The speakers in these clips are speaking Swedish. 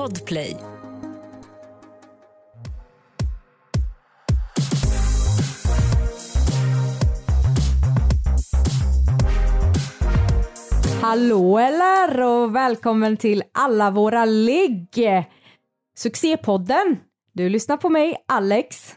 Podplay. Hallå eller och välkommen till alla våra ligg! Succépodden! Du lyssnar på mig, Alex.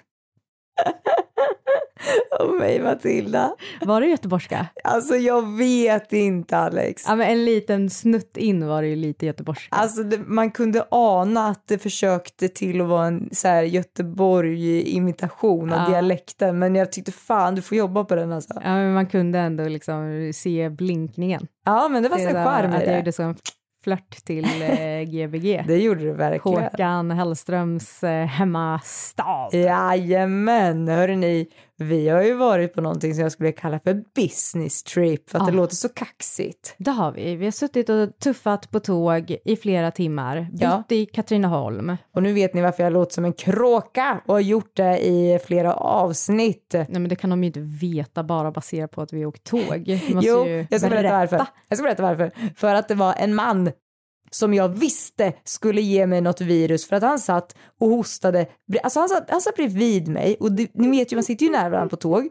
Och mig Matilda. Var det göteborgska? Alltså jag vet inte Alex. Ja men en liten snutt in var det ju lite göteborgska. Alltså det, man kunde ana att det försökte till att vara en så här Göteborg-imitation av Ja. dialekten men jag tyckte fan du får jobba på den alltså. Ja men man kunde ändå liksom se blinkningen. Ja men det var så där charm i jag det. gjorde så en flört till eh, Gbg. Det gjorde du verkligen. Håkan Hellströms eh, hemmastad. Jajamän, hörrni. Vi har ju varit på någonting som jag skulle kalla för business trip för att det Ah. låter så kaxigt. Det har vi. Vi har suttit och tuffat på tåg i flera timmar. Bytt Ja. i Katrineholm. Och nu vet ni varför jag låter som en kråka och har gjort det i flera avsnitt. Nej men det kan de ju inte veta bara baserat på att vi åkt tåg. Jo, jag ska berätta varför. berätta. Jag ska berätta varför. För att det var en man som jag visste skulle ge mig något virus för att han satt och hostade. Alltså han satt, han satt bredvid mig och det, ni vet ju man sitter ju nära varandra på tåg.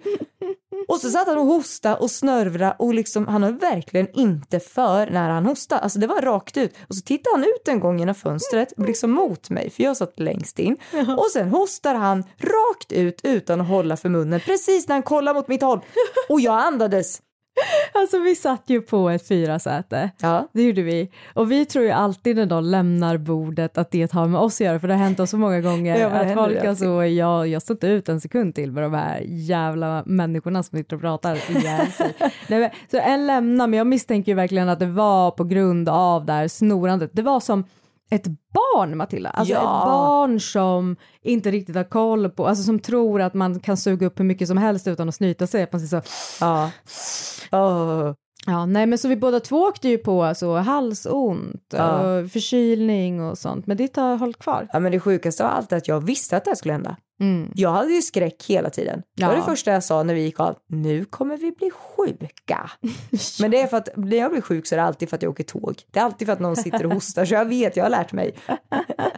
Och så satt han och hostade och snörvla och liksom han har verkligen inte för när han hostade. Alltså det var rakt ut. Och så tittade han ut en gång genom fönstret liksom mot mig för jag satt längst in. Och sen hostar han rakt ut utan att hålla för munnen precis när han kollar mot mitt håll. Och jag andades. Alltså vi satt ju på ett fyrasäte. Ja. Det gjorde vi. Och vi tror ju alltid när de lämnar bordet att det har med oss att göra för det har hänt oss så många gånger Ja, att folk alltså, jag, jag står inte ut en sekund till med de här jävla människorna som sitter och pratar. Nej, men, Så en lämnar men jag misstänker ju verkligen att det var på grund av det här snorandet. Det var som ett barn Matilda, alltså Ja. ett barn som inte riktigt har koll på, alltså som tror att man kan suga upp hur mycket som helst utan att snyta sig. Att man säger så, Ja. Åh. Ja, nej men så vi båda två åkte ju på alltså, halsont Ja. och förkylning och sånt, men ditt har hållit kvar. Ja, men det sjukaste av allt är att jag visste att det här skulle hända. Mm. Jag hade ju skräck hela tiden. Det var Ja. det första jag sa när vi gick av. Nu kommer vi bli sjuka. Men det är för att när jag blir sjuk så är det alltid för att jag åker tåg. Det är alltid för att någon sitter och hostar så jag vet, jag har lärt mig.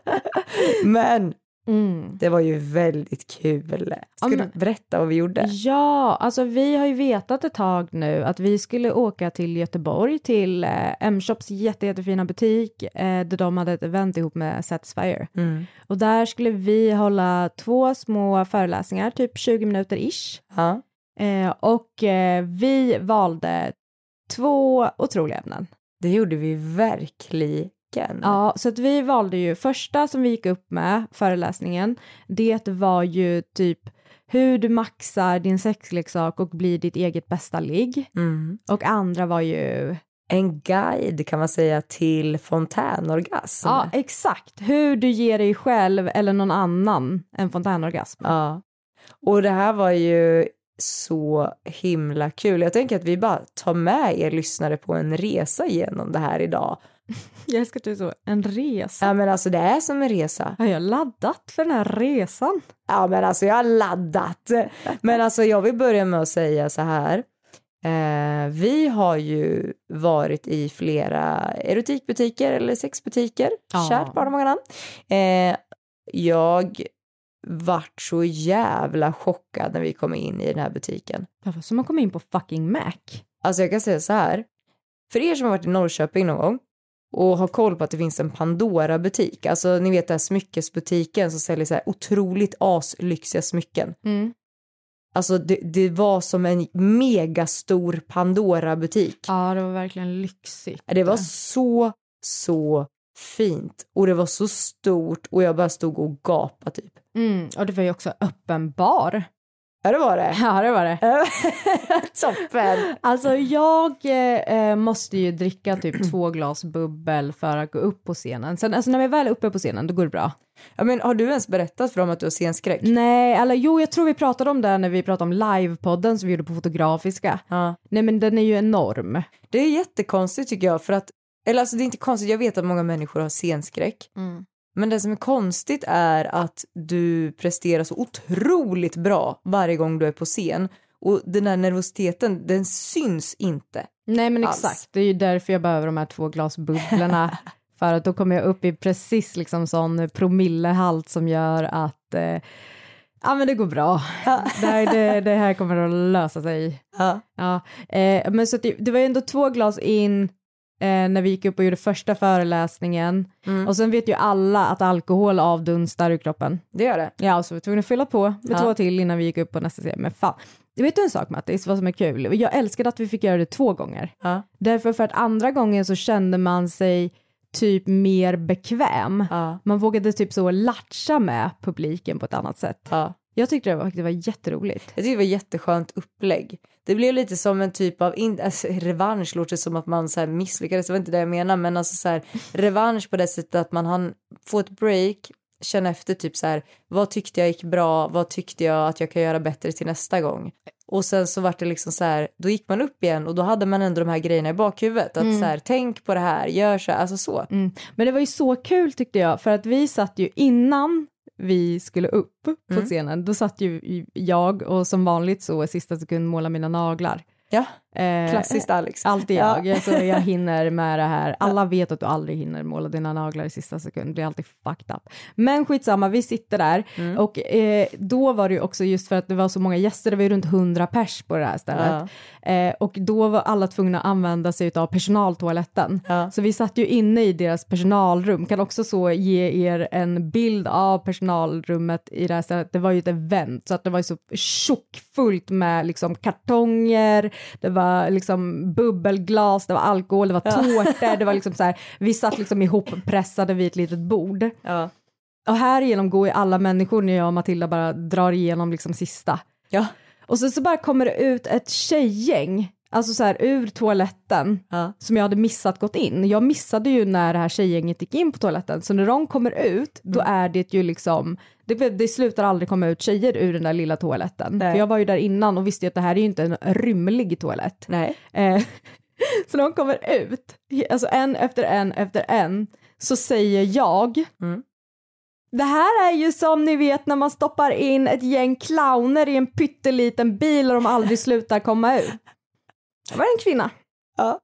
Men Mm. det var ju väldigt kul. Ska Ja, du men- berätta vad vi gjorde? Ja, alltså vi har ju vetat ett tag nu att vi skulle åka till Göteborg till eh, M-shops jätte, jättefina butik eh, där de hade ett event ihop med Satisfyer. Mm. Och där skulle vi hålla två små föreläsningar, typ 20 minuter ish. Ja. Eh, och eh, vi valde två otroliga ämnen. Det gjorde vi verkligen. Ja, så att vi valde ju första som vi gick upp med, föreläsningen, det var ju typ hur du maxar din sexleksak och blir ditt eget bästa ligg. Mm. Och andra var ju, En guide kan man säga till fontänorgasm. ja exakt, hur du ger dig själv eller någon annan en fontänorgasm. Ja. Och det här var ju så himla kul. Jag tänker att vi bara tar med er lyssnare på en resa genom det här idag. Jag älskar att du är så, en resa. Ja men alltså det är som en resa. Har jag laddat för den här resan? Ja men alltså jag har laddat. Men alltså jag vill börja med att säga så här. Eh, vi har ju varit i flera erotikbutiker eller sexbutiker. Ja. Kärt barn har många namn. Eh, jag vart så jävla chockad när vi kom in i den här butiken. Varför som man kommer in på fucking Mac? Alltså jag kan säga så här. För er som har varit i Norrköping någon gång och har koll på att det finns en Pandora-butik, alltså ni vet den här smyckesbutiken som säljer så här otroligt aslyxiga smycken. Mm. Alltså det, det var som en megastor Pandora-butik. Ja, det var verkligen lyxigt. Det var så, så fint och det var så stort och jag bara stod och gapade typ. Mm, och det var ju också öppen bar. Ja det var det. Ja, det var det. Toppen. Alltså jag eh, måste ju dricka typ två glas bubbel för att gå upp på scenen. Sen alltså när vi väl är uppe på scenen då går det bra. Ja, men har du ens berättat för dem att du har scenskräck? Nej, eller jo jag tror vi pratade om det när vi pratade om livepodden som vi gjorde på Fotografiska. Ja. Nej men den är ju enorm. Det är jättekonstigt tycker jag för att, eller alltså det är inte konstigt, jag vet att många människor har scenskräck. Men det som är konstigt är att du presterar så otroligt bra varje gång du är på scen. Och den här nervositeten, den syns inte. Nej men Alls. exakt, det är ju därför jag behöver de här två glas bubblorna För att då kommer jag upp i precis liksom sån promillehalt som gör att eh, ja men det går bra. Det, här, det, det här kommer att lösa sig. Ja. Ja, eh, men så det, det var ju ändå två glas in eh, när vi gick upp och gjorde första föreläsningen Mm. och sen vet ju alla att alkohol avdunstar ur kroppen. Det gör det. Ja, så vi var tvungna att fylla på med Ja. två till innan vi gick upp på nästa serie. Men fan, vet du en sak Mattis, vad som är kul? Jag älskade att vi fick göra det två gånger. Ja. Därför för att andra gången så kände man sig typ mer bekväm. Ja. Man vågade typ så latcha med publiken på ett annat sätt. Ja. Jag tyckte det var, det var jätteroligt. Jag tycker det var jätteskönt upplägg. Det blev lite som en typ av, in, alltså, revansch låter som att man så här misslyckades, det var inte det jag menar, men alltså så här, revansch på det sättet att man hann få ett break, känna efter typ så här, vad tyckte jag gick bra, vad tyckte jag att jag kan göra bättre till nästa gång. Och sen så vart det liksom så här, då gick man upp igen och då hade man ändå de här grejerna i bakhuvudet. Att så här, tänk på det här, gör så här, alltså så. Mm. Men det var ju så kul tyckte jag, för att vi satt ju innan vi skulle upp på Mm. scenen, då satt ju jag och som vanligt så i sista sekund måla mina naglar. Ja, Eh, klassiskt Alex. Alltid Ja. jag, så jag hinner med det här. Alla vet att du aldrig hinner måla dina naglar i sista sekund, det blir alltid fucked up. Men skitsamma, vi sitter där Mm. och eh, då var det ju också just för att det var så många gäster, det var ju runt 100 pers på det här stället. Eh, och då var alla tvungna att använda sig av personaltoaletten. Ja. Så vi satt ju inne i deras personalrum, kan också så ge er en bild av personalrummet i det här stället. Det var ju ett event, så att det var ju så tjockfullt med liksom kartonger, det var liksom bubbelglas, det var alkohol, det var tårtor, det var liksom så här, vi satt liksom ihoppressade vid ett litet bord. Ja. Och här igenom går ju alla människor när jag och Matilda bara drar igenom liksom sista. Ja. Och sen så bara kommer det ut ett tjejgäng, alltså så här ur toaletten, Ja. som jag hade missat gått in. Jag missade ju när det här tjejgänget gick in på toaletten, så när de kommer ut, då Mm. är det ju liksom, det, det slutar aldrig komma ut tjejer ur den där lilla toaletten. Nej. För jag var ju där innan och visste ju att det här är ju inte en rymlig toalett. Nej. Eh, så de kommer ut, alltså en efter en efter en, så säger jag Mm. det här är ju som ni vet när man stoppar in ett gäng clowner i en pytteliten bil och de aldrig slutar komma ut. Det var en kvinna Ja.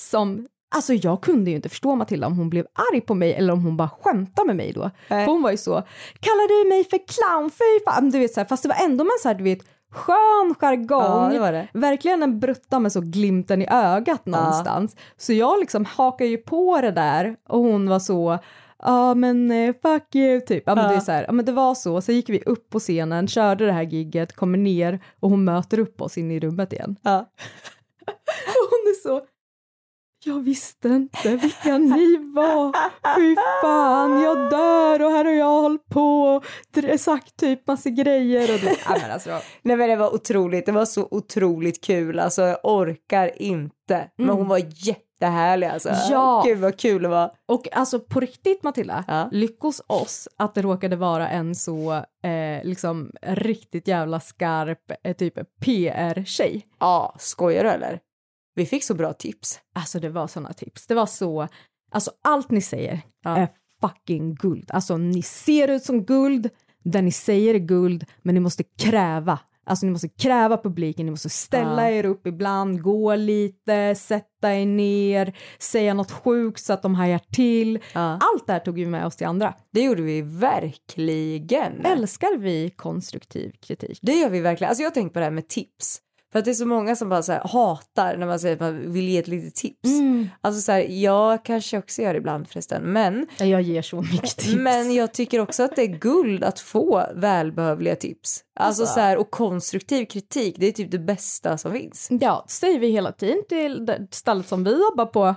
som, alltså jag kunde ju inte förstå Matilda om hon blev arg på mig eller om hon bara skämtade med mig då. Nej. För hon var ju så, kallar du mig för clown? Fy fan, du vet så här, fast det var ändå med så här, du vet, skön jargong. Ja, det var det. Verkligen en brutta med så glimten i ögat någonstans. Så jag liksom hakar ju på det där och hon var så, ja men eh, fuck you typ. Ja men Ja. det är så här, ja men det var så. Så gick vi upp på scenen, körde det här gigget, kommer ner och hon möter upp oss in i rummet igen. Ja. Hon är så, jag visste inte vilka ni var. Fy fan, jag dör och här har jag hållit på och sagt typ massa grejer. Och det, ja, alltså, Nej men det var otroligt, det var så otroligt kul, alltså jag orkar inte. Men hon var jättehärlig alltså. Ja. Gud vad kul det var. Och alltså på riktigt Matilda, Ja. lyckos oss att det råkade vara en så eh, liksom riktigt jävla skarp eh, typ PR-tjej. Ja, skojar du eller? Vi fick så bra tips. Alltså det var sådana tips. Det var så, alltså allt ni säger Ja. är fucking guld. Alltså ni ser ut som guld, det ni säger är guld, men ni måste kräva. Alltså ni måste kräva publiken, ni måste ställa Ja. er upp ibland, gå lite, sätta er ner, säga något sjukt så att de hajar till. Ja. Allt det här tog vi med oss till andra. Det gjorde vi verkligen. Älskar vi konstruktiv kritik? Det gör vi verkligen. Alltså jag tänker på det här med tips. För att det är så många som bara så här hatar när man säger att man vill ge ett litet tips. Alltså så här, jag kanske också gör det ibland förresten. Men, Ja, Jag ger så mycket tips. men jag tycker också att det är guld att få välbehövliga tips. Alltså, Alltså. så här, och konstruktiv kritik, det är typ det bästa som finns. Ja, det säger vi hela tiden till det stället som vi jobbar på.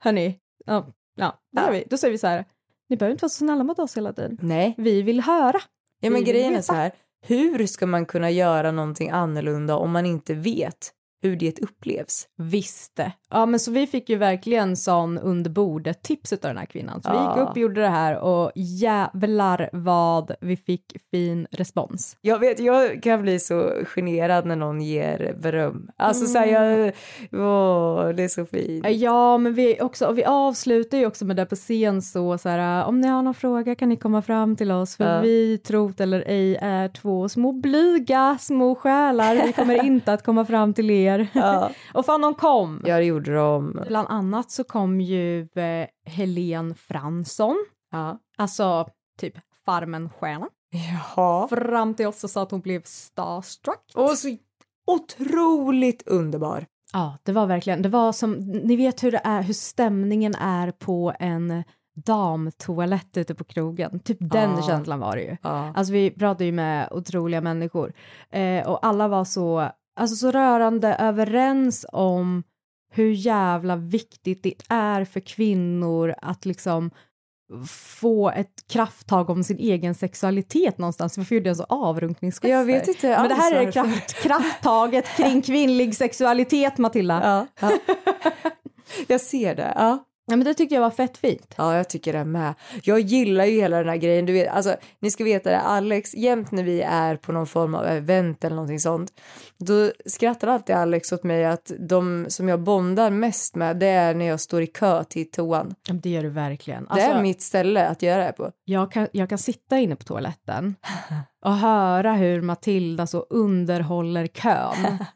Hörni, ja, ja, Ja. vi. Då säger vi så här, ni behöver inte vara så snälla mot oss hela tiden. Nej. Vi vill höra. Ja men grejen är så här, hur ska man kunna göra någonting annorlunda om man inte vet? Hur det upplevs? Visste. Ja, men så vi fick ju verkligen sån under bordet tips av den här kvinnan. Så vi Ja. gick upp och gjorde det här och jävlar vad vi fick fin respons. Jag vet, jag kan bli så generad när någon ger beröm. Alltså så här, jag, åh, det är så fint. Ja, men vi, också, och vi avslutar ju också med det på scen så, så här, om ni har någon fråga kan ni komma fram till oss för Ja. vi, trot eller ej, är två små blyga små själar. Vi kommer inte att komma fram till er kollegor. Ja. och fan de kom! Ja, det gjorde de. Bland annat så kom ju eh, Helen Fransson, Ja. alltså typ Farmen-stjärna, Ja. fram till oss och sa att hon blev starstruck. Och så otroligt underbar. Ja, det var verkligen, det var som, ni vet hur det är, hur stämningen är på en damtoalett ute på krogen. Typ den Ja. känslan var det ju. Ja. Alltså vi pratade ju med otroliga människor eh, och alla var så, alltså så rörande överens om hur jävla viktigt det är för kvinnor att liksom få ett krafttag om sin egen sexualitet någonstans. Varför gjorde jag så avrunkningsgester? Jag vet inte Men det här är kraft, krafttaget kring kvinnlig sexualitet, Matilda. Ja. ja. Jag ser det. Ja. Men det tyckte jag var fett fint. Ja, jag tycker det med. Jag gillar ju hela den här grejen. Du vet, alltså, ni ska veta det, Alex, jämt när vi är på någon form av event eller någonting sånt, då skrattar alltid Alex åt mig att de som jag bondar mest med, det är när jag står i kö till toan. Ja, men Det gör du verkligen. det Alltså, är mitt ställe att göra det på. jag, kan, jag kan sitta inne på toaletten och höra hur Matilda så underhåller kön.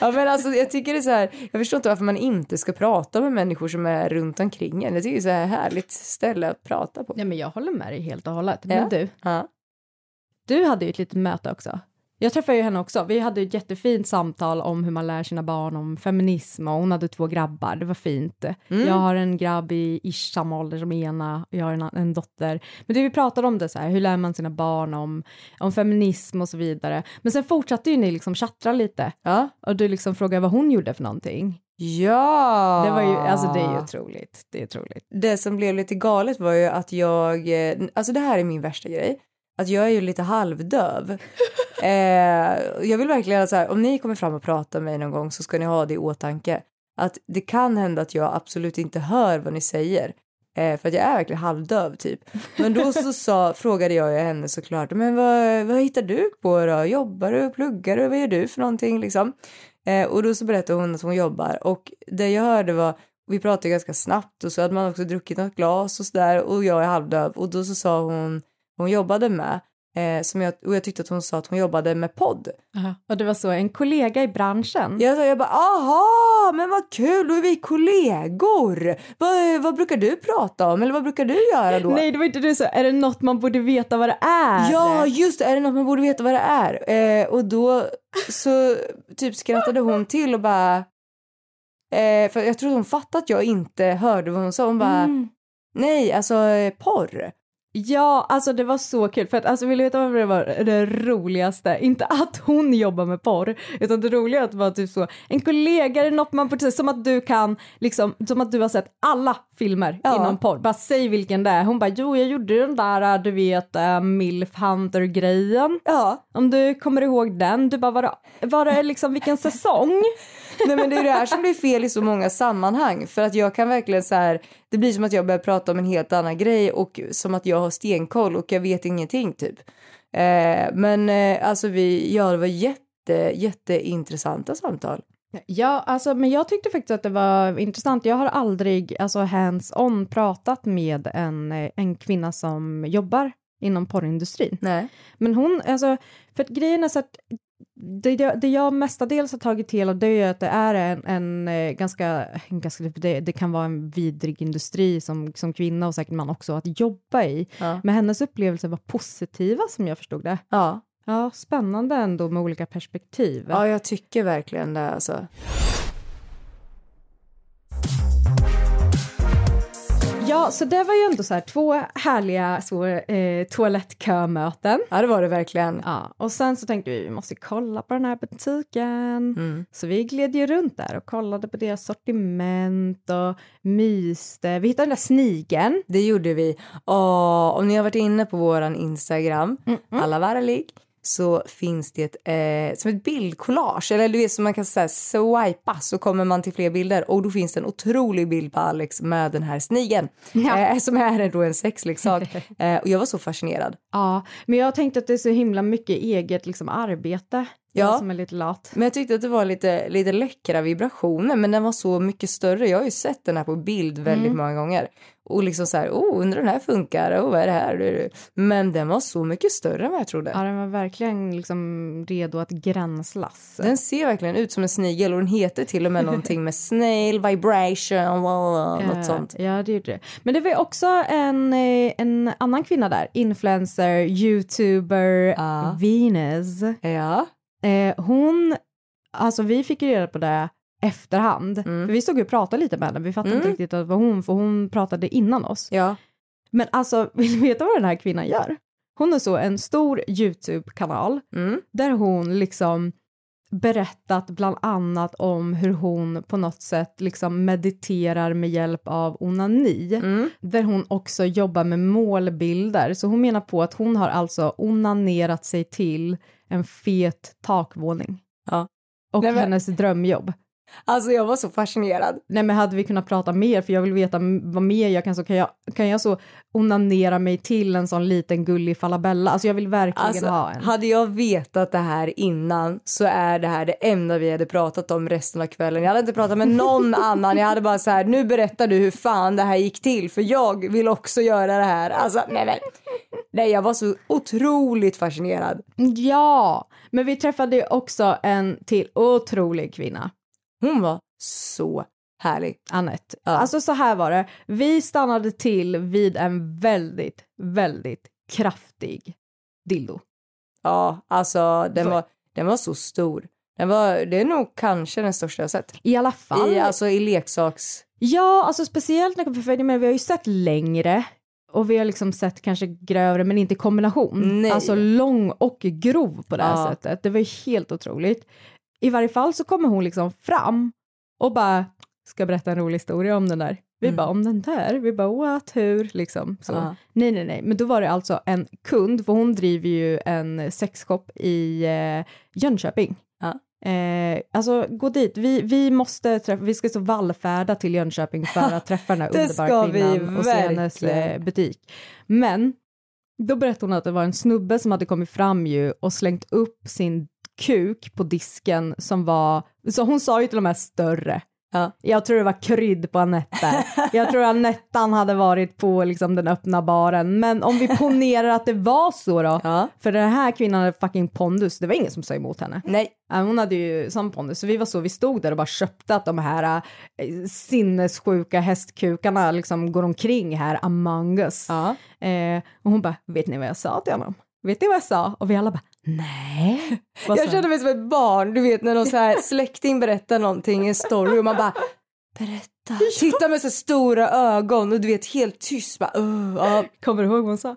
Ja, men alltså, jag tycker det är så här, jag förstår inte varför man inte ska prata med människor som är runt omkring en. Jag tycker det är så här härligt ställe att prata på. Ja, men jag håller med dig helt och hållet. Men Ja. du, Ja. du hade ju ett litet möte också. Jag träffade ju henne också. Vi hade ett jättefint samtal om hur man lär sina barn om feminism och hon hade två grabbar. Det var fint. Mm. Jag har en grabb i ish samma ålder som ena och jag har en, en dotter. Men det vi pratade om det så här, hur lär man sina barn om, om feminism och så vidare. Men sen fortsatte ju ni liksom chattra lite Ja. och du liksom frågade vad hon gjorde för någonting. Ja! Det var ju, alltså det är ju otroligt. Det är otroligt. det som blev lite galet var ju att jag, eh, alltså det här är min värsta grej, att jag är ju lite halvdöv. eh, jag vill verkligen så här, om ni kommer fram och pratar med mig någon gång så ska ni ha det i åtanke. Att det kan hända att jag absolut inte hör vad ni säger. Eh, för att jag är verkligen halvdöv typ. Men då så sa, frågade jag ju henne såklart, men vad, vad hittar du på då? Jobbar du, pluggar du, vad gör du för någonting liksom? Eh, och då så berättade hon att hon jobbar och det jag hörde var vi pratade ganska snabbt och så hade man också druckit något glas och sådär och jag är halvdöv och då så sa hon hon jobbade med eh, som jag, och jag tyckte att hon sa att hon jobbade med podd. Och det var så, en kollega i branschen. Jag, sa, jag bara aha, men vad kul, då är vi kollegor. Vad, vad brukar du prata om eller vad brukar du göra då? Nej, det var inte du så, är det något man borde veta vad det är? Ja, just det. Är det något man borde veta vad det är? Eh, och då så typ skrattade hon till och bara... Eh, för jag tror hon fattade att jag inte hörde vad hon sa. Hon bara, Mm. nej, alltså eh, porr. Ja, alltså det var så kul. För att, alltså, vill du veta vad det var det roligaste? Inte att hon jobbar med porr, utan det roliga att var typ så, en kollega är något man säga, som att du kan, liksom, som att du har sett alla filmer Ja. inom porr. Bara säg vilken det är. Hon bara, jo jag gjorde den där, du vet, uh, Milf Hunter-grejen. Ja, Om du kommer ihåg den, du bara, var det, var det liksom vilken säsong? nej men det är det här som blir fel i så många sammanhang. För att jag kan verkligen så här, det blir som att jag börjar prata om en helt annan grej och som att jag har stenkoll och jag vet ingenting typ. Eh, men eh, alltså vi, ja det var jätte, jätteintressanta samtal. Ja, alltså, men jag tyckte faktiskt att det var intressant. Jag har aldrig alltså, hands-on pratat med en, eh, en kvinna som jobbar inom porrindustrin. Nej. Men hon, alltså, för att grejen är så att det, det det jag mestadels har tagit till av det är att det är en, en eh, ganska, en ganska det, det kan vara en vidrig industri som, som kvinna och säkert man också att jobba i. Ja. Men hennes upplevelser var positiva som jag förstod det. Ja. Ja, spännande ändå med olika perspektiv. Ja, jag tycker verkligen det alltså. Ja, så det var ju ändå så här två härliga så, eh, toalettkömöten. Ja, det var det verkligen. Ja, och sen så tänkte vi vi måste kolla på den här butiken. Mm. Så vi gled ju runt där och kollade på deras sortiment och myste. Vi hittade den där snigeln. Det gjorde vi. Och om ni har varit inne på våran Instagram, alla varlig, så finns det ett, eh, som ett bildkollage. Eller du vet som man kan säga swipa så kommer man till fler bilder och då finns det en otrolig bild på Alex med den här snigeln. Ja. Eh, som är då en sexleksak. eh, och jag var så fascinerad. Ja, men jag tänkte att det är så himla mycket eget liksom, arbete Jag Ja. som är lite lat. Men jag tyckte att det var lite, lite läckra vibrationer men den var så mycket större. Jag har ju sett den här på bild väldigt Mm. många gånger. Och liksom så här, oh undrar den här funkar, oh vad är det här? Men den var så mycket större än vad jag trodde. Ja, den var verkligen liksom redo att gränslas. Den ser verkligen ut som en snigel och den heter till och med någonting med snail, vibration, wow, Ja, något sånt. Ja, det gjorde det. Men det var också en, eh, en annan kvinna där, influencer, youtuber, Ja. Venus. Ja. Eh, hon, alltså vi fick ju reda på det efterhand. Mm. För vi stod ju och pratade lite med henne, vi fattade Mm. inte riktigt att det var hon, för hon pratade innan oss. Ja. Men alltså, vill du veta vad den här kvinnan gör? Hon har så en stor YouTube-kanal Mm. där hon liksom berättat bland annat om hur hon på något sätt liksom mediterar med hjälp av onani. Mm. Där hon också jobbar med målbilder. Så hon menar på att hon har alltså onanerat sig till en fet takvåning. Ja. Och Nej, men- hennes drömjobb. Alltså jag var så fascinerad. Nej men hade vi kunnat prata mer för jag vill veta vad mer jag kan så kan jag, kan jag så onanera mig till en sån liten gullig falabella. Alltså jag vill verkligen Alltså, ha en. hade jag vetat det här innan så är det här det enda vi hade pratat om resten av kvällen. Jag hade inte pratat med någon annan. Jag hade bara så här, nu berättar du hur fan det här gick till för jag vill också göra det här. Alltså, nej men. Nej, jag var så otroligt fascinerad. Ja, men vi träffade ju också en till otrolig kvinna. Hon var så härlig. Anette. Ja. Alltså så här var det, vi stannade till vid en väldigt, väldigt kraftig dildo. Ja, alltså den var, den var så stor. Den var, det är nog kanske den största jag sett. I alla fall. I, alltså i leksaks... Ja, alltså speciellt när för men vi har ju sett längre och vi har liksom sett kanske grövre men inte i kombination. Nej. Alltså lång och grov på det här Ja. sättet. Det var ju helt otroligt. I varje fall så kommer hon liksom fram och bara ska berätta en rolig historia om den där. Vi Mm. bara om den där, vi bara what, hur liksom. Så. Ja. Nej, nej, nej, men då var det alltså en kund, för hon driver ju en sexshop i eh, Jönköping. Ja. Eh, alltså gå dit, vi, vi måste träffa, vi ska så vallfärda till Jönköping för att träffa den här underbara kvinnan och se hennes eh, butik. Men då berättade hon att det var en snubbe som hade kommit fram ju och slängt upp sin kuk på disken som var, så hon sa ju till och med större. Ja. Jag tror det var krydd på Anette. Jag tror Anettan hade varit på liksom den öppna baren. Men om vi ponerar att det var så då. Ja. För den här kvinnan hade fucking pondus. Det var ingen som sa emot henne. Nej. Hon hade ju sån pondus. Så vi var så, vi stod där och bara köpte att de här äh, sinnessjuka hästkukarna liksom går omkring här among us. Ja. Eh, och hon bara, vet ni vad jag sa till honom? Vet ni vad jag sa? Och vi alla bara, nej. Vad Jag kände mig som ett barn, du vet när någon så här släkting berättar någonting, en story och man bara berätta. Titta med så stora ögon och du vet helt tyst bara uh, ja. Kommer du ihåg vad hon sa?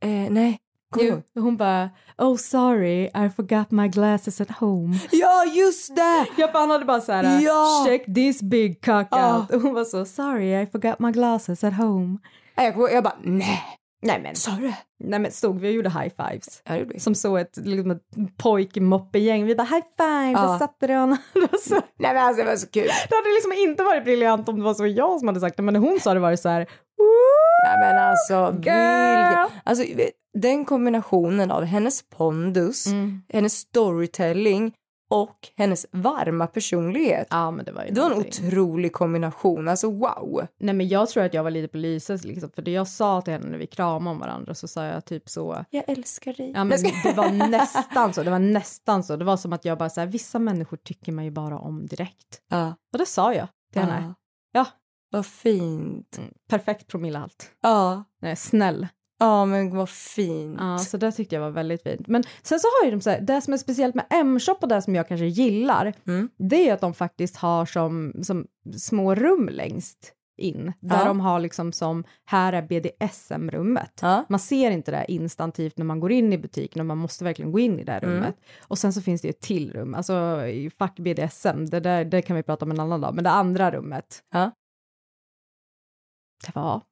eh, nej. Jo, hon bara, oh sorry, I forgot my glasses at home. Ja just det! Ja, för han hade bara så här, Ja. check this big cock Ja. out. Och hon var så, sorry, I forgot my glasses at home. Jag, jag bara nej, Nej men, sa du? nej men stod vi och gjorde high fives. Ja det gjorde vi. Som så ett, liksom ett pojkmoppegäng. Vi bara high five, Ja. där satte. Det var så- Nej men alltså det var så kul. det hade liksom inte varit briljant om det var så jag som hade sagt det, men när hon sa det var det så här, Nej men alltså, alltså den kombinationen av hennes pondus, Mm. hennes storytelling och hennes varma personlighet. ja men det var ju Det var en någonting. otrolig kombination, alltså wow. Nej men jag tror att jag var lite på lyset liksom, för det jag sa till henne när vi kramade om varandra så sa jag typ så, Jag älskar dig. Ja, men det var nästan så. Det var nästan så. Det var som att jag bara så här, vissa människor tycker man ju bara om direkt. Ja. Och det sa jag till henne. Ja. Ja. Vad fint. Mm, perfekt promillehalt. Ja. Nej, snäll. Ja men vad fint. Ja, så det tyckte jag var väldigt fint. Men sen så har ju de så här, det som är speciellt med M-shop och det som jag kanske gillar, Mm. det är att de faktiskt har som, som små rum längst in. Där Ja. de har liksom som, här är BDSM-rummet. Ja. Man ser inte det instantivt när man går in i butiken och man måste verkligen gå in i det Mm. rummet. Och sen så finns det ju ett till rum, alltså fuck BDSM, det, där, det kan vi prata om en annan dag, men det andra rummet, Ja. det var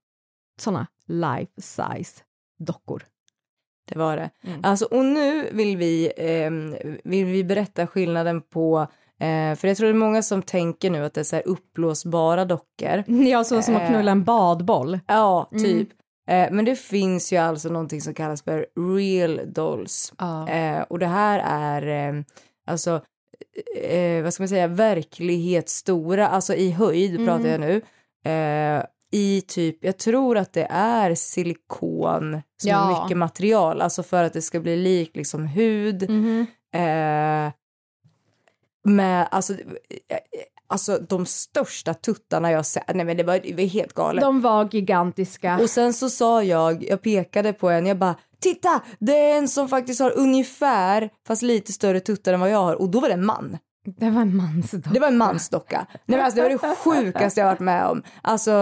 sådana life size dockor. Det var det. Mm. Alltså, och nu vill vi, ehm, vill vi berätta skillnaden på eh, för jag tror det är många som tänker nu att det är så här uppblåsbara dockor. Ja, så som att Eh. knulla en badboll. Ja, Mm. typ. Eh, men det finns ju alltså någonting som kallas för real dolls. Ja. Eh, och det här är eh, alltså, eh, vad ska man säga, verklighetsstora, alltså i höjd Mm. pratar jag nu. Eh, I typ, jag tror att det är silikon som Ja. är mycket material, alltså för att det ska bli lik liksom hud. Mhm. Eh, med alltså, eh, alltså de största tuttarna jag sett. Nej men det var, det var helt galet. De var gigantiska. Och sen så sa jag, jag pekade på en, jag bara titta det är en som faktiskt har ungefär fast lite större tuttar än vad jag har och då var det en man. Det var en mansdocka. Det var en mansdocka. Nej alltså det var det sjukaste jag varit med om. Alltså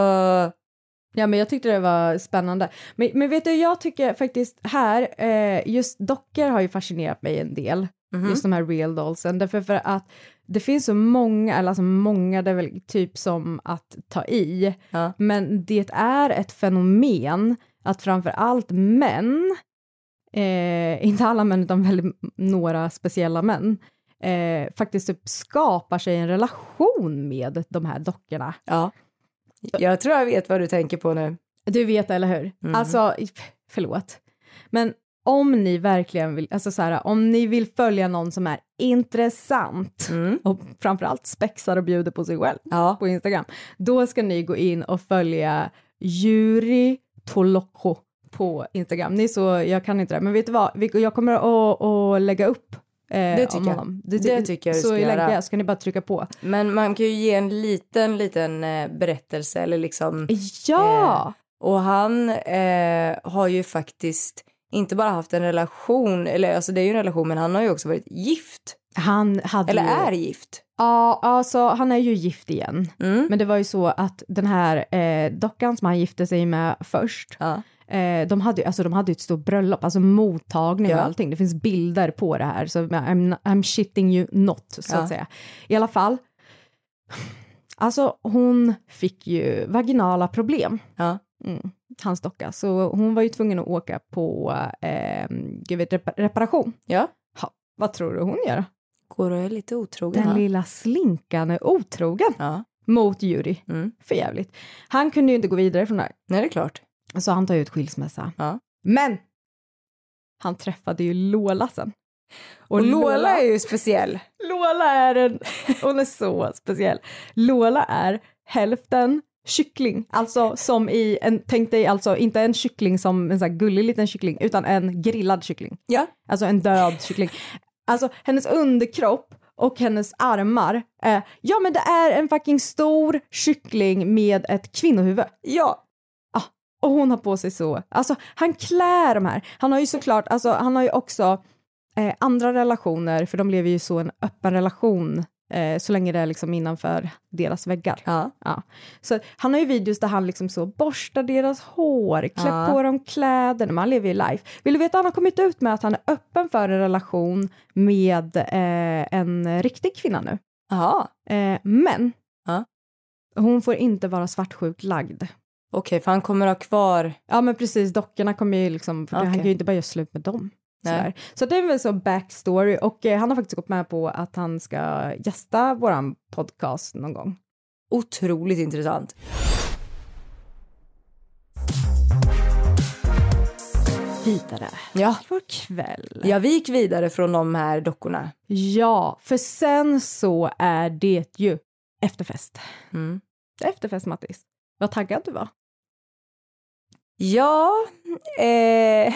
Ja, men jag tyckte det var spännande. Men, men vet du, jag tycker faktiskt här, eh, just dockor har ju fascinerat mig en del. Mhm. Just de här real dollsen. Därför för att det finns så många, eller alltså många, det är väl typ som att ta i. Ja. Men det är ett fenomen att framför allt män, eh, inte alla män utan väldigt några speciella män, eh, faktiskt typ skapar sig en relation med de här dockorna. ja. Jag tror jag vet vad du tänker på nu. Du vet, eller hur? Mhm. Alltså, förlåt. Men om ni verkligen vill, alltså så här, om ni vill följa någon som är intressant Mm. och framförallt spexar och bjuder på sig själv Ja. på Instagram, då ska ni gå in och följa Juri Toloko på Instagram. Ni så, jag kan inte det, men vet du vad, jag kommer att, att lägga upp eh, Det tycker jag. honom. Det tycker jag du Så ska göra. jag, ska ni bara trycka på. Men man kan ju ge en liten, liten eh, berättelse eller liksom Ja! Och han eh, har ju faktiskt inte bara haft en relation, eller alltså det är ju en relation, men han har ju också varit gift. Han hade Eller ju, är gift. Ja, alltså han är ju gift igen. Mm. Men det var ju så att den här eh, dockan som han gifte sig med först, Ja. Eh, de hade alltså, de hade ett stort bröllop, alltså mottagning och Ja. allting. Det finns bilder på det här, så I'm, I'm shitting you not, så Ja. att säga. I alla fall, alltså hon fick ju vaginala problem, Ja. mm, hans docka, så hon var ju tvungen att åka på eh, gud vet, rep- reparation. ja. Ha, vad tror du hon gör? Går och är lite otrogen. Den va? lilla slinkan är otrogen Ja. mot Juri. Mm. För jävligt. Han kunde ju inte gå vidare från det här. Nej, det är klart. Så han tar ut skilsmässa. Ja. Men! Han träffade ju Lola sen. Och, Lola är ju speciell. Lola är en, hon är så speciell. Lola är hälften kyckling, alltså som i en, tänk dig alltså inte en kyckling som en sån här gullig liten kyckling, utan en grillad kyckling. Ja. Alltså en död kyckling. Alltså hennes underkropp och hennes armar, eh, ja men det är en fucking stor kyckling med ett kvinnohuvud. Ja. Och hon har på sig så, alltså han klär de här. Han har ju såklart, alltså han har ju också eh, andra relationer, för de lever ju så en öppen relation eh, så länge det är liksom innanför deras väggar. Ja. Ja. Så han har ju videos där han liksom så borstar deras hår, klär Ja. på dem kläder, man lever ju life. Vill du veta, han har kommit ut med att han är öppen för en relation med eh, en riktig kvinna nu. Jaha. Eh, men hon får inte vara svartsjukt lagd. Okej, för han kommer ha kvar... Ja men precis, dockorna kommer ju liksom, för han kan ju inte bara göra slut med dem. Så det är väl så backstory och eh, han har faktiskt gått med på att han ska gästa våran podcast någon gång. Otroligt intressant. Vidare. Ja. Vår kväll. Ja, vi gick vidare från de här dockorna. Ja, för sen så är det ju efterfest. Mm. Efterfest Mattis. Vad taggad du var. Ja, eh,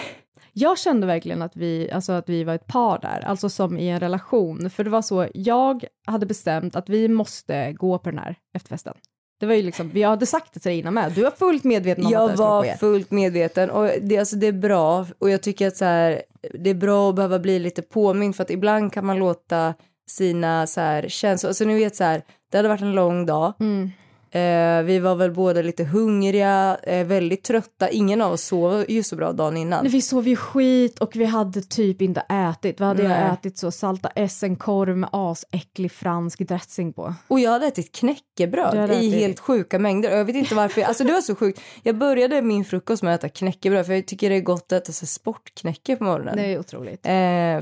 Jag kände verkligen att vi, alltså att vi var ett par där, alltså som i en relation. För det var så, jag hade bestämt att vi måste gå på den här efterfesten. Det var ju liksom, vi hade sagt det till dig innan med, du var fullt medveten om att jag det skulle var ske. fullt medveten och det, alltså, det är bra och jag tycker att så här, det är bra att behöva bli lite påmind för att ibland kan man låta sina så här, känslor, alltså ni vet så här, det hade varit en lång dag. Mm. Eh, vi var väl båda lite hungriga, eh, väldigt trötta. Ingen av oss sov ju så bra dagen innan. Nej, Vi sov ju skit och vi hade typ inte ätit. Vad hade Nej. ätit så salta essenkorv med asäcklig fransk dressing på. Och jag hade ätit knäckebröd hade i ätit- helt sjuka mängder. Jag vet inte varför. Alltså det var så sjukt. Jag började min frukost med att äta knäckebröd för jag tycker det är gott att äta så sportknäcke på morgonen. Det är otroligt. Eh,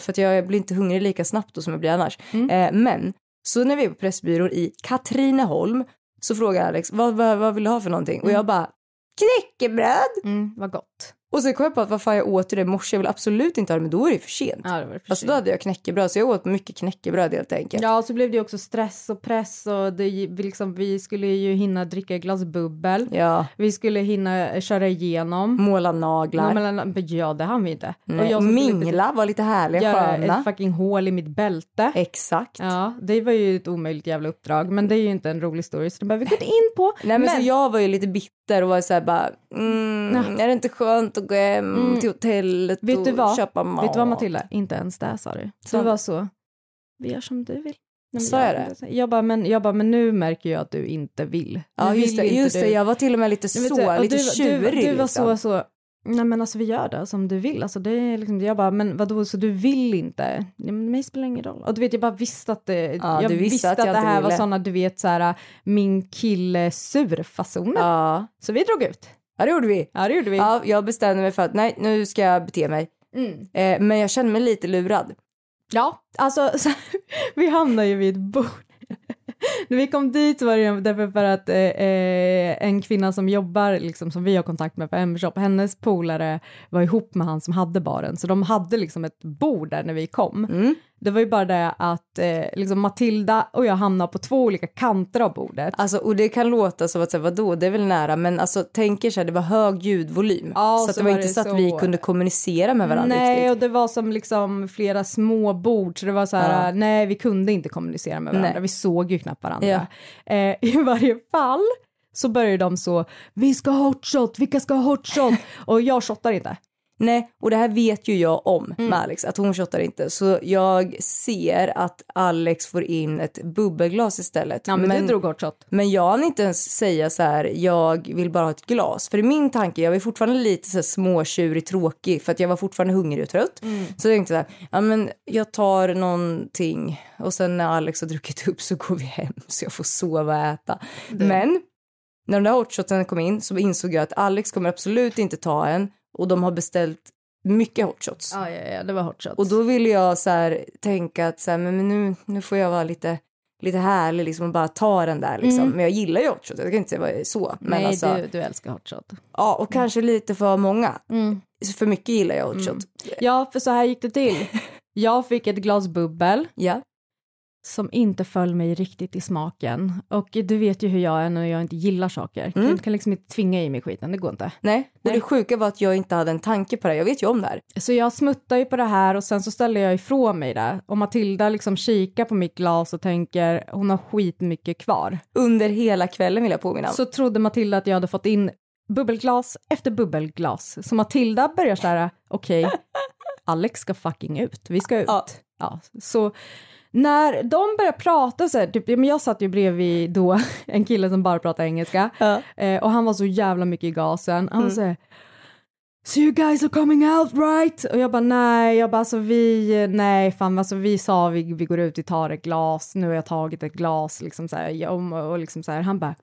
för att jag blir inte hungrig lika snabbt då som jag blir annars. Mm. Eh, men så när vi är på Pressbyrån i Katrineholm så frågar Alex vad, vad, vad vill du ha för någonting? Mm. Och jag bara knäckebröd. Mm, vad gott. Och så kom jag på att vad fan jag åt det i morse, jag vill absolut inte ha det men då är det för sent. Ja, det var för Alltså då hade jag knäckebröd så jag åt mycket knäckebröd helt enkelt. Ja, och så blev det också stress och press och det, liksom, vi skulle ju hinna dricka ett glas bubbel. Ja. Vi skulle hinna köra igenom. Måla naglar. Men, ja, det hann vi inte. Nej, Mingla var lite härliga, göra sköna. ett fucking hål i mitt bälte. Exakt. Ja, det var ju ett omöjligt jävla uppdrag, men det är ju inte en rolig story så det behöver vi gå in på. Nej men, så jag var ju lite bitter och var så här bara, mm, är det inte skönt att gå hem till hotellet Vet och du vad? köpa mat? Vet du vad Matilda? Inte ens det sa du. Sa Du du? var så, vi gör som du vill. Nej, Sa jag det? Jag bara, men, jag bara, men nu märker jag att du inte vill. Ja just vill det, inte just du. det, jag var till och med lite så, och lite du, tjurig du, du var liksom. så, så, nej men alltså vi gör det som du vill. Alltså det är liksom, jag bara, men vadå, så du vill inte? Ja, men mig spelar ingen roll. Och du vet, jag bara visste att det, Ja, jag du visste att att, jag det här var ville. såna, du vet, så här, min kille surfasoner. Ja. Så vi drog ut. Ja, det gjorde vi. Ja, det gjorde vi. Ja, jag bestämde mig för att nej, nu ska jag bete mig. Mm. Eh, men jag kände mig lite lurad. Ja, alltså så, vi hamnade ju vid ett bord. När vi kom dit var det därför för att eh, eh, en kvinna som jobbar, liksom, som vi har kontakt med på M-shop, hennes polare var ihop med han som hade baren, så de hade liksom ett bord där när vi kom. Mm. Det var ju bara det att eh, liksom Matilda och jag hamnade på två olika kanter av bordet. Alltså, och det kan låta som att säga, vadå, det är väl nära, men alltså tänker så här, det var hög ljudvolym. Ja, så så det var var inte så att vi kunde kommunicera med varandra Nej, riktigt. och det var som liksom flera små bord, så det var så här, Ja. nej, vi kunde inte kommunicera med varandra, Nej. vi såg ju knappt varandra. Ja. Eh, I varje fall så började de så, vi ska ha hot shot, vilka ska ha hot shot? och jag shottar inte. Nej, och det här vet ju jag om Mm. med Alex, att hon shottar inte. Så jag ser att Alex får in ett bubbelglas istället. Ja, men, du drog hot shot. men jag hann inte ens säga så här, jag vill bara ha ett glas. För i min tanke, jag var fortfarande lite så här småtjurig, tråkig, för att jag var fortfarande hungrig och trött. Mm. Så jag tänkte så här, ja men jag tar någonting och sen när Alex har druckit upp så går vi hem så jag får sova och äta. Men när de där hotshotsen kom in så insåg jag att Alex kommer absolut inte ta en och de har beställt mycket hotshots. Ja, ja, ja, det var hot shot. Och då ville jag så här, tänka att så här, men nu, nu får jag vara lite, lite härlig liksom, och bara ta den där. Liksom. Men jag gillar ju hotshots, jag kan inte säga vad det är så. Men Mm. Nej, alltså, du, du älskar hot shot. ja, och kanske lite för många. Mm. För mycket gillar jag hotshot. Ja, för så här gick det till. Jag fick ett glas bubbel Ja. Som inte föll mig riktigt i smaken. Och du vet ju hur jag är när jag inte gillar saker. Mm. Jag kan liksom inte tvinga i mig skiten, det går inte. Nej, Nej. det sjuka var att jag inte hade en tanke på det. Jag vet ju om det här. Så jag smuttar ju på det här och sen så ställer jag ifrån mig det. Och Matilda liksom kikar på mitt glas och tänker hon har skitmycket kvar. Under hela kvällen vill jag påminna om. Så trodde Matilda att jag hade fått in bubbelglas efter bubbelglas. Så Matilda börjar så här, okej, Alex ska fucking ut, vi ska ut. Ja. Ja, så när de börjar prata så här, typ, men jag satt ju bredvid då en kille som bara pratade engelska Ja. eh, och han var så jävla mycket i gasen. Han var så här, So you guys are coming out right? Och jag bara nej, jag bara alltså vi, nej fan alltså vi sa vi, vi går ut, vi tar ett glas, nu har jag tagit ett glas liksom så här, och, och liksom så här, han bara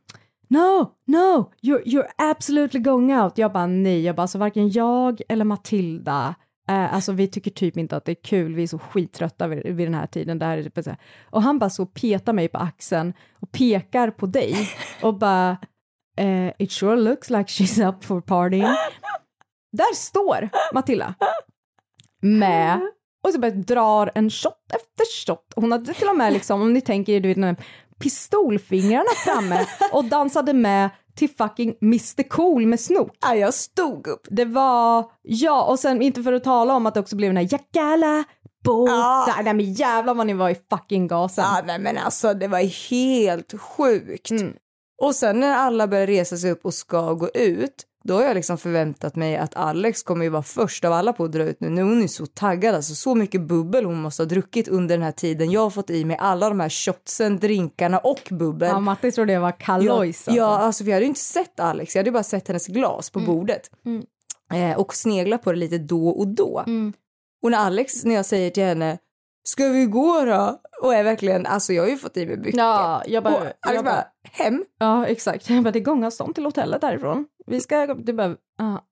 No, no, you're, you're absolutely going out. Jag bara nej, jag bara alltså varken jag eller Matilda Eh, alltså vi tycker typ inte att det är kul, vi är så skittrötta vid, vid den här tiden. Är det så här. Och han bara så petar mig på axeln och pekar på dig och bara eh, It sure looks like she's up for partying. Där står Matilda med och så bara drar en shot efter shot. Hon hade till och med liksom, om ni tänker er, du vet, pistolfingrarna framme och dansade med till fucking Mr Cool med snok. Ja, jag stod upp. Det var, ja, och sen inte för att tala om att det också blev den här Jakala Bo. Ja. Nej men jävlar vad ni var i fucking gasen. Ja, nej, men alltså det var helt sjukt. Mm. Och sen när alla börjar resa sig upp och ska gå ut, då har jag liksom förväntat mig att Alex kommer ju vara först av alla på att dra ut nu. Nu är hon ju så taggad, alltså så mycket bubbel hon måste ha druckit under den här tiden. Jag har fått i mig alla de här shotsen, drinkarna och bubbel. Ja, Matti trodde jag var Ja, Kalois. ja, alltså för jag hade ju inte sett Alex, jag hade ju bara sett hennes glas på bordet. Eh, och sneglat på det lite då och då. Och när Alex, när jag säger till henne, ska vi gå då? Och är verkligen, alltså jag har ju fått i mig mycket. Ja, jag bara, och jag bara, bara, hem? ja exakt. Jag bara, det är gångavstånd till hotellet därifrån. Vi ska, du bara,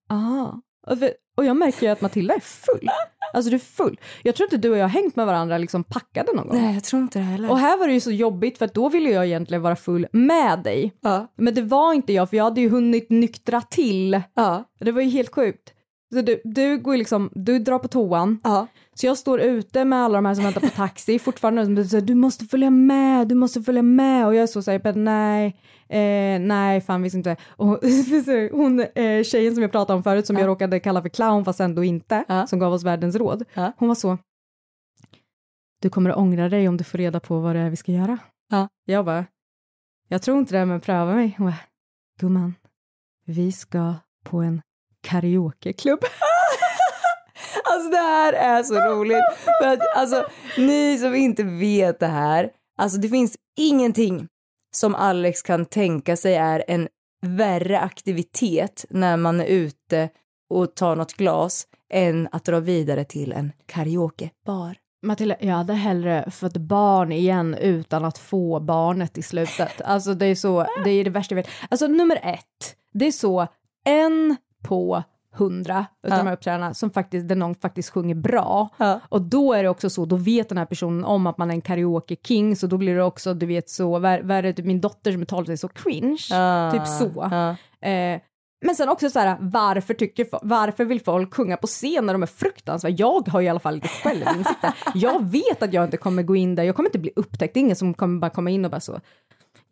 ah. Och, för, och jag märker ju att Matilda är full. Alltså du är full. Jag tror inte du och jag har hängt med varandra liksom packade någon gång. Nej, jag tror inte det heller. Och här var det ju så jobbigt för då ville jag egentligen vara full med dig. ja. Men det var inte jag för jag hade ju hunnit nyktra till. Ja. Det var ju helt sjukt. Så du, du går liksom, du drar på toan. Ja. Så jag står ute med alla de här som väntar på taxi fortfarande som säger du måste följa med, du måste följa med och jag är så såhär, nej, eh, nej fan visst inte. Och hon eh, tjejen som jag pratade om förut som Ja. jag råkade kalla för clown fast ändå inte, Ja. som gav oss världens råd. Hon var så, du kommer att ångra dig om du får reda på vad det är vi ska göra. Ja. Jag bara, jag tror inte det men pröva mig. Hon bara, gumman, vi ska på en karaokeklubb. Alltså det här är så roligt. För att, alltså, ni som inte vet det här, alltså det finns ingenting som Alex kan tänka sig är en värre aktivitet när man är ute och tar något glas än att dra vidare till en karaokebar. Matilda, jag hade hellre fått barn igen utan att få barnet i slutet. Alltså det är så, det är det värsta jag vet. Alltså nummer ett, det är så en på hundra utav Ja. de här uppträdena som faktiskt, där någon faktiskt sjunger bra. Ja. Och då är det också så, då vet den här personen om att man är en karaoke-king, så då blir det också, du vet så, vad är det, typ min dotter som är 12 är så cringe, typ så. Ja. Eh, men sen också så här, varför, tycker, varför vill folk sjunga på scen när de är fruktansvärda? Jag har i alla fall lite självinsikt. Jag vet att jag inte kommer gå in där, jag kommer inte bli upptäckt. Det är ingen som kommer bara komma in och bara så,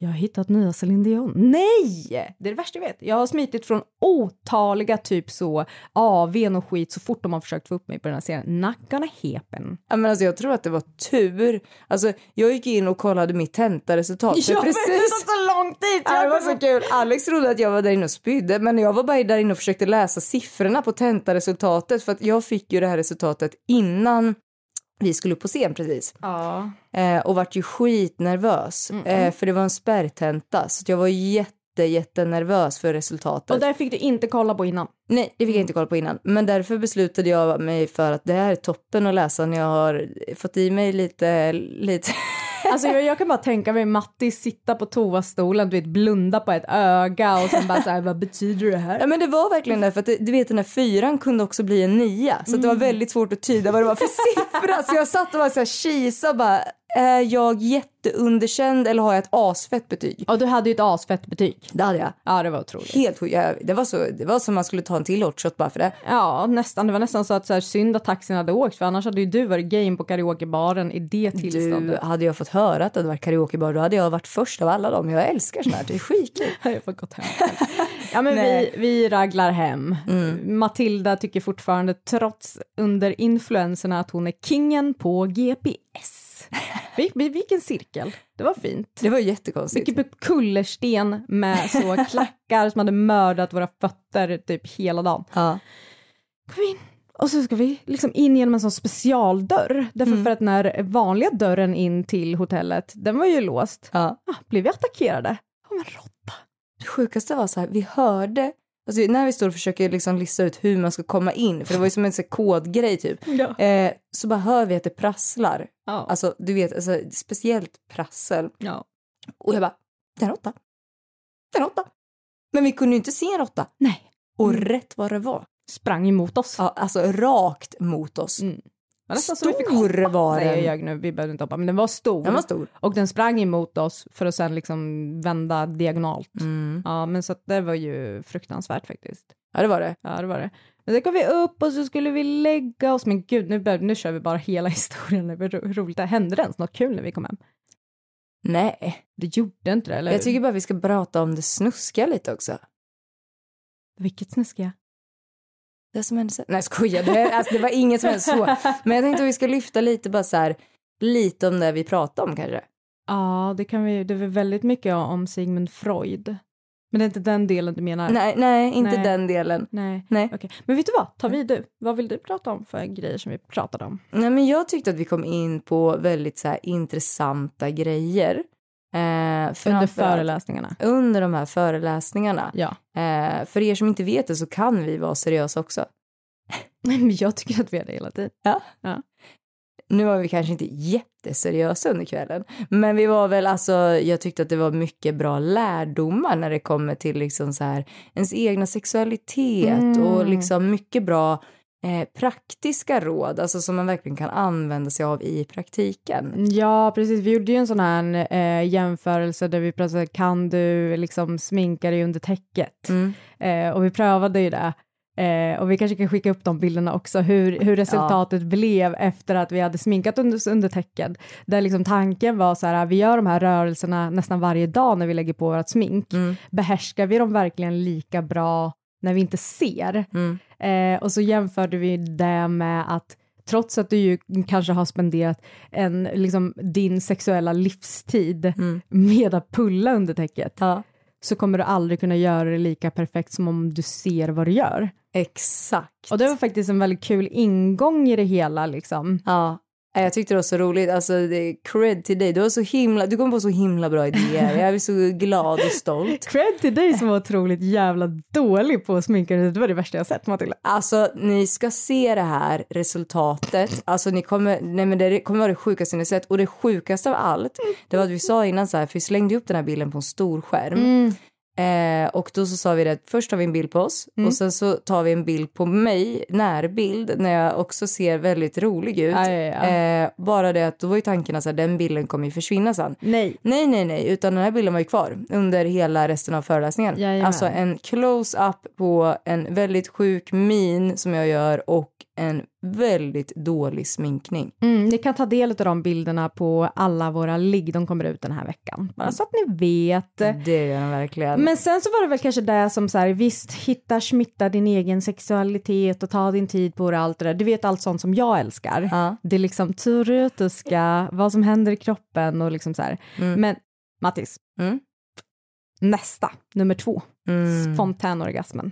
jag har hittat nya Céline Dion. Nej! Det är det värsta jag vet. Jag har smitit från otaliga typ så AWn och skit så fort de har försökt få upp mig på den här scenen. Not gonna happen. Ja, men alltså, jag tror att det var tur. Alltså, jag gick in och kollade mitt tentaresultat. för precis så lång tid! Ja, det var så kul. Alex trodde att jag var där inne och spydde men jag var bara där inne och försökte läsa siffrorna på tentaresultatet för att jag fick ju det här resultatet innan vi skulle upp på scen precis. Ja. Eh, och vart ju skitnervös eh, för det var en spärrtenta så jag var jätte jättenervös för resultatet. Och där fick du inte kolla på innan. Nej, det fick jag inte kolla på innan. Men därför beslutade jag mig för att det här är toppen att läsa när jag har fått i mig lite, lite Alltså jag, jag kan bara tänka mig Matti sitta på toastolen, du vet blunda på ett öga och sen bara såhär, vad betyder det här? Ja men det var verkligen det för att du vet den här fyran kunde också bli en nia så att det var väldigt svårt att tyda vad det var för siffra så jag satt och var såhär kisa bara är jag jätteunderkänd eller har jag ett asfett betyg? Och du hade ju ett asfett betyg. Det hade jag. Ja det var otroligt. Helt. Jag- det var så det var som man skulle ta en till hot bara för det. Ja nästan, det var nästan så att så här, synd att taxin hade åkt för annars hade ju du varit game på karaokebaren i det Du, tillståndet. hade jag fått höra att det hade varit karaokebar då hade jag varit först av alla dem. Jag älskar sånt här, det är skitkul. Jag fått gått hem. Ja men vi, Nej. vi raglar hem. Matilda tycker fortfarande trots under influenserna att hon är kingen på GPS. Vi- vi- Vilken cirkel, det var fint. Det var jättekonstigt. Vilken kullersten med så klackar som hade mördat våra fötter typ hela dagen. Ja. Kom in. Och så ska vi liksom in genom en sån specialdörr. Därför för att när vanliga dörren in till hotellet, den var ju låst. ja. Ah, blev vi attackerade av en råtta. Det sjukaste var så här, vi hörde Alltså, när vi står och försöker liksom lista ut hur man ska komma in, för det var ju som en så kodgrej typ, Ja. eh, så bara hör vi att det prasslar. Ja. Alltså du vet, alltså, speciellt prassel. ja. Och jag bara, det är en råtta. Det är en råtta. Men vi kunde ju inte se en råtta. Nej. Och Mm. rätt vad det var, Sprang emot oss. ja, alltså rakt mot oss. Mm. Var nästan så vi fick Stor var Nej, jag den. ljög nu, vi behövde inte hoppa, men den var stor. Den var stor. Och den sprang emot oss för att sen liksom vända diagonalt. Mm. Ja, men så att det var ju fruktansvärt faktiskt. Ja det var det. Ja, det var det. Men sen kom vi upp och så skulle vi lägga oss. Men gud, nu, bör, nu kör vi bara hela historien. Det var ro- roligt. Det hände det ens något kul när vi kom hem? Nej, Det gjorde inte det, eller jag hur? tycker bara vi ska prata om det snuskiga lite också. Vilket snuskiga. Det som hände sen. Nej skojar, det, alltså, det var inget som hände så. Men jag tänkte att vi ska lyfta lite bara så här, lite om det vi pratade om kanske. Ja, det kan vi. Det var väldigt mycket om Sigmund Freud. Men det är inte den delen du menar? Nej, nej, inte Nej. den delen. Nej. Nej. Okej. Men vet du vad? Ta vid du. Vad vill du prata om för grejer som vi pratade om? Nej, men jag tyckte att vi kom in på väldigt så här intressanta grejer. Eh, Under föreläsningarna? under de här föreläsningarna. Ja. Eh, för er som inte vet det så kan vi vara seriösa också. Men jag tycker att vi är det hela tiden. nu var vi kanske inte jätteseriösa under kvällen, men vi var väl alltså, jag tyckte att det var mycket bra lärdomar när det kommer till liksom så här ens egna sexualitet Mm. och liksom mycket bra eh, praktiska råd, alltså som man verkligen kan använda sig av i praktiken. Ja, precis. Vi gjorde ju en sån här eh, jämförelse där vi pratade, kan du liksom sminka dig under täcket? Mm. Eh, och vi prövade ju det. Eh, och vi kanske kan skicka upp de bilderna också, hur, hur resultatet blev efter att vi hade sminkat under, under täcket. Där liksom tanken var så här, vi gör de här rörelserna nästan varje dag när vi lägger på vårt smink. Mm. Behärskar vi dem verkligen lika bra när vi inte ser? Mm. Eh, och så jämförde vi det med att trots att du ju kanske har spenderat en, liksom, din sexuella livstid Mm. med att pulla under täcket Ja. så kommer du aldrig kunna göra det lika perfekt som om du ser vad du gör. Exakt. Och det var faktiskt en väldigt kul ingång i det hela liksom. Ja, jag tyckte det var så roligt. Alltså, det är cred till dig. Du, var så himla, du kom på så himla bra idéer. Jag är så glad och stolt. Cred till dig som var otroligt jävla dålig på att sminka dig. Det var det värsta jag sett Matilda. Alltså, ni ska se det här resultatet. Alltså, ni kommer, nej, men det kommer vara det sjukaste ni sett. Och det sjukaste av allt, det var att vi sa innan så här, för vi slängde upp den här bilden på en stor skärm. Mm. Eh, och då så sa vi det, att först tar vi en bild på oss Mm. och sen så tar vi en bild på mig, närbild, när jag också ser väldigt rolig ut. Ja, ja, ja. Eh, bara det att då var ju tanken att den bilden kommer ju försvinna sen. Nej. Nej, nej, nej, utan den här bilden var ju kvar under hela resten av föreläsningen. Jajamän. Alltså en close-up på en väldigt sjuk min som jag gör och en väldigt dålig sminkning. Mm, ni kan ta del av de bilderna på alla våra ligg, de kommer ut den här veckan. Bara så att ni vet. Det gör den verkligen. Men sen så var det väl kanske det som så här, visst, hitta, smitta din egen sexualitet och ta din tid på det och allt det där. Du vet allt sånt som jag älskar. Ja. Det är liksom teoretiska, vad som händer i kroppen och liksom så här. Mm. Men Mattis, Mm. nästa, nummer två, Mm. fontänorgasmen.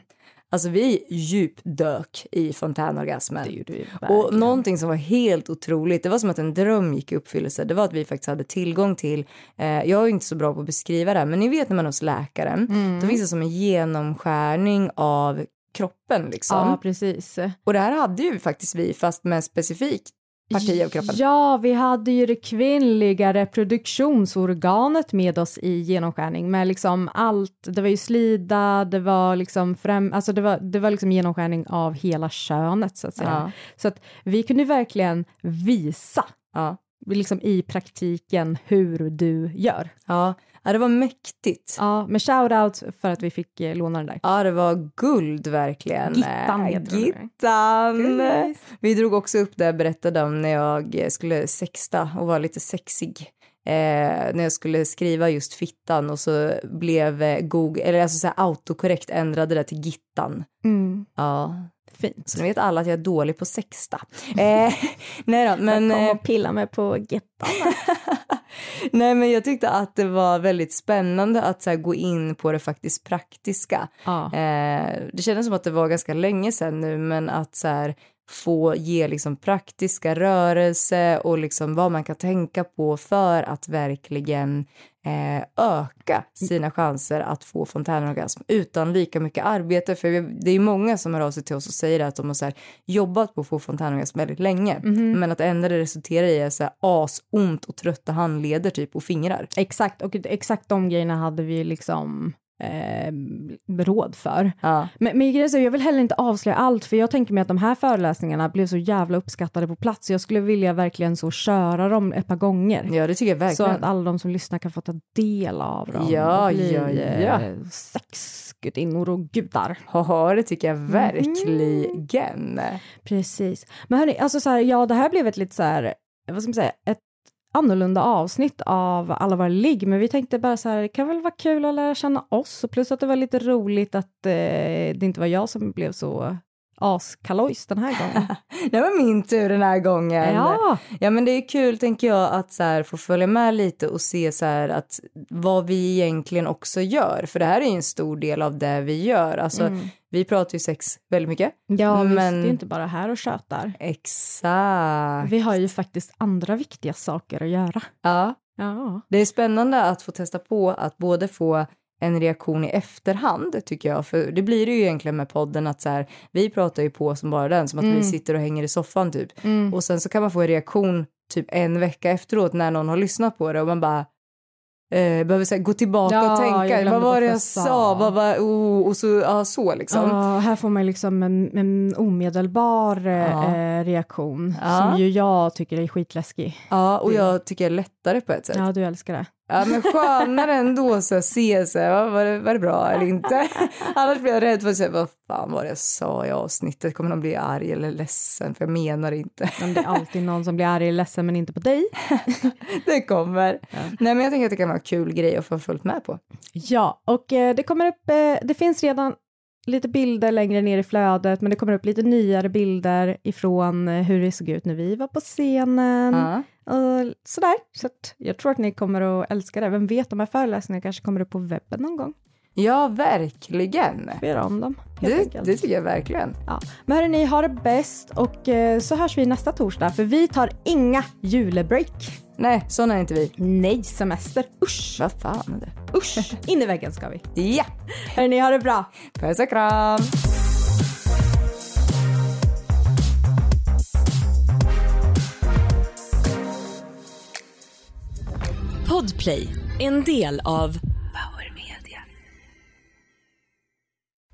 Alltså vi djupdök i fontänorgasmen. Det gjorde vi Och någonting som var helt otroligt, det var som att en dröm gick i uppfyllelse, det var att vi faktiskt hade tillgång till, eh, jag är inte så bra på att beskriva det här, men ni vet när man är hos läkaren, Mm. då finns det som en genomskärning av kroppen liksom. Ja, precis. Och det här hade ju faktiskt vi, fast med specifikt parti av kroppen. Ja, vi hade ju det kvinnliga reproduktionsorganet med oss i genomskärning med liksom allt. Det var ju slida, det var liksom främ, alltså det var, det var liksom genomskärning av hela könet så att säga. Ja. Så att vi kunde verkligen visa Ja. liksom i praktiken hur du gör. Ja. Ja, det var mäktigt. Ja, men shout out för att vi fick eh, låna den där. Ja, det var guld verkligen. Gittan heter det. Gittan. Vi drog också upp det jag berättade om när jag skulle sexta och var lite sexig. Eh, när jag skulle skriva just fittan och så blev eh, Google, eller alltså så här autokorrekt ändrade det till gittan. Mm, Ja, fint. så nu vet alla att jag är dålig på sexta. Eh, nej då, men... Kom eh, och pilla mig på gettan. Nej men jag tyckte att det var väldigt spännande att så här, gå in på det faktiskt praktiska. Ja. Eh, det kändes som att det var ganska länge sedan nu men att så här, få ge liksom praktiska rörelse och liksom vad man kan tänka på för att verkligen eh, öka sina chanser att få fontänorgasm utan lika mycket arbete. För det är många som hör av sig till oss och säger att de har så jobbat på att få fontänorgasm väldigt länge men att det enda det resulterar i är så här, asont och trötta handleder typ och fingrar. Exakt, och exakt de grejerna hade vi liksom eh, råd för. Ja. Men, men så, jag vill heller inte avslöja allt, för jag tänker mig att de här föreläsningarna blev så jävla uppskattade på plats. Jag skulle vilja verkligen så köra dem ett par gånger. ja, det tycker jag Så verkligen. att alla de som lyssnar kan få ta del av dem. Ja, bli, ja, ja. eh, sexgudinnor och gudar. Ja, det tycker jag Mhm. verkligen. Precis. Men hörni, alltså så här, ja det här blev ett lite så här, vad ska man säga, ett annorlunda avsnitt av alla våra ligg, men vi tänkte bara så här, det kan väl vara kul att lära känna oss, och plus att det var lite roligt att eh, det inte var jag som blev så askalojs den här gången. Det var min tur den här gången. ja, Ja men det är kul tänker jag att så här, få följa med lite och se så här att vad vi egentligen också gör. För det här är ju en stor del av det vi gör. Alltså Mm. vi pratar ju sex väldigt mycket. ja visst, Men- det är inte bara här och tjötar. Exakt. Vi har ju faktiskt andra viktiga saker att göra. Ja. Ja. Det är spännande att få testa på att både få en reaktion i efterhand tycker jag. För det blir det ju egentligen med podden att så här, vi pratar ju på som bara den, som att vi Mm. sitter och hänger i soffan typ. Mm. Och sen så kan man få en reaktion typ en vecka efteråt när någon har lyssnat på det och man bara eh, behöver så här, gå tillbaka Ja, och tänka, vad var det jag sa, vad var, oh, och så, ja så liksom. Ja, här får man liksom en, en omedelbar eh, Ja. eh, reaktion som ju jag tycker är skitläskig. Ja, och jag tycker är lättare på ett sätt. Ja, du älskar det. Ja, men skönare ändå så att se så här, var, det, var det bra eller inte. Annars blir jag rädd för att säga, vad fan var det jag sa i avsnittet? Kommer någon bli arg eller ledsen? För jag menar inte. Men det är alltid någon som blir arg eller ledsen men inte på dig. det kommer. Nej, men jag tänker att det kan vara en kul grej att få fullt med på. Ja, och eh, det kommer upp, eh, det finns redan lite bilder längre ner i flödet, men det kommer upp lite nyare bilder ifrån eh, hur det såg ut när vi var på scenen Ja. och sådär. Så jag tror att ni kommer att älska det. Vem vet, de här föreläsningarna kanske kommer upp på webben någon gång. Ja, verkligen. Vi gör om dem, Det, det tycker jag verkligen. Ja. Men hörni, ha det bäst och eh, så hörs vi nästa torsdag, för vi tar inga julebreak. Nej, sån är inte vi. Nej, semester. Usch! Vad fan är det? Usch! In i väggen ska vi. Ja, Hörni, ha det bra. puss och kram. Podplay, en del av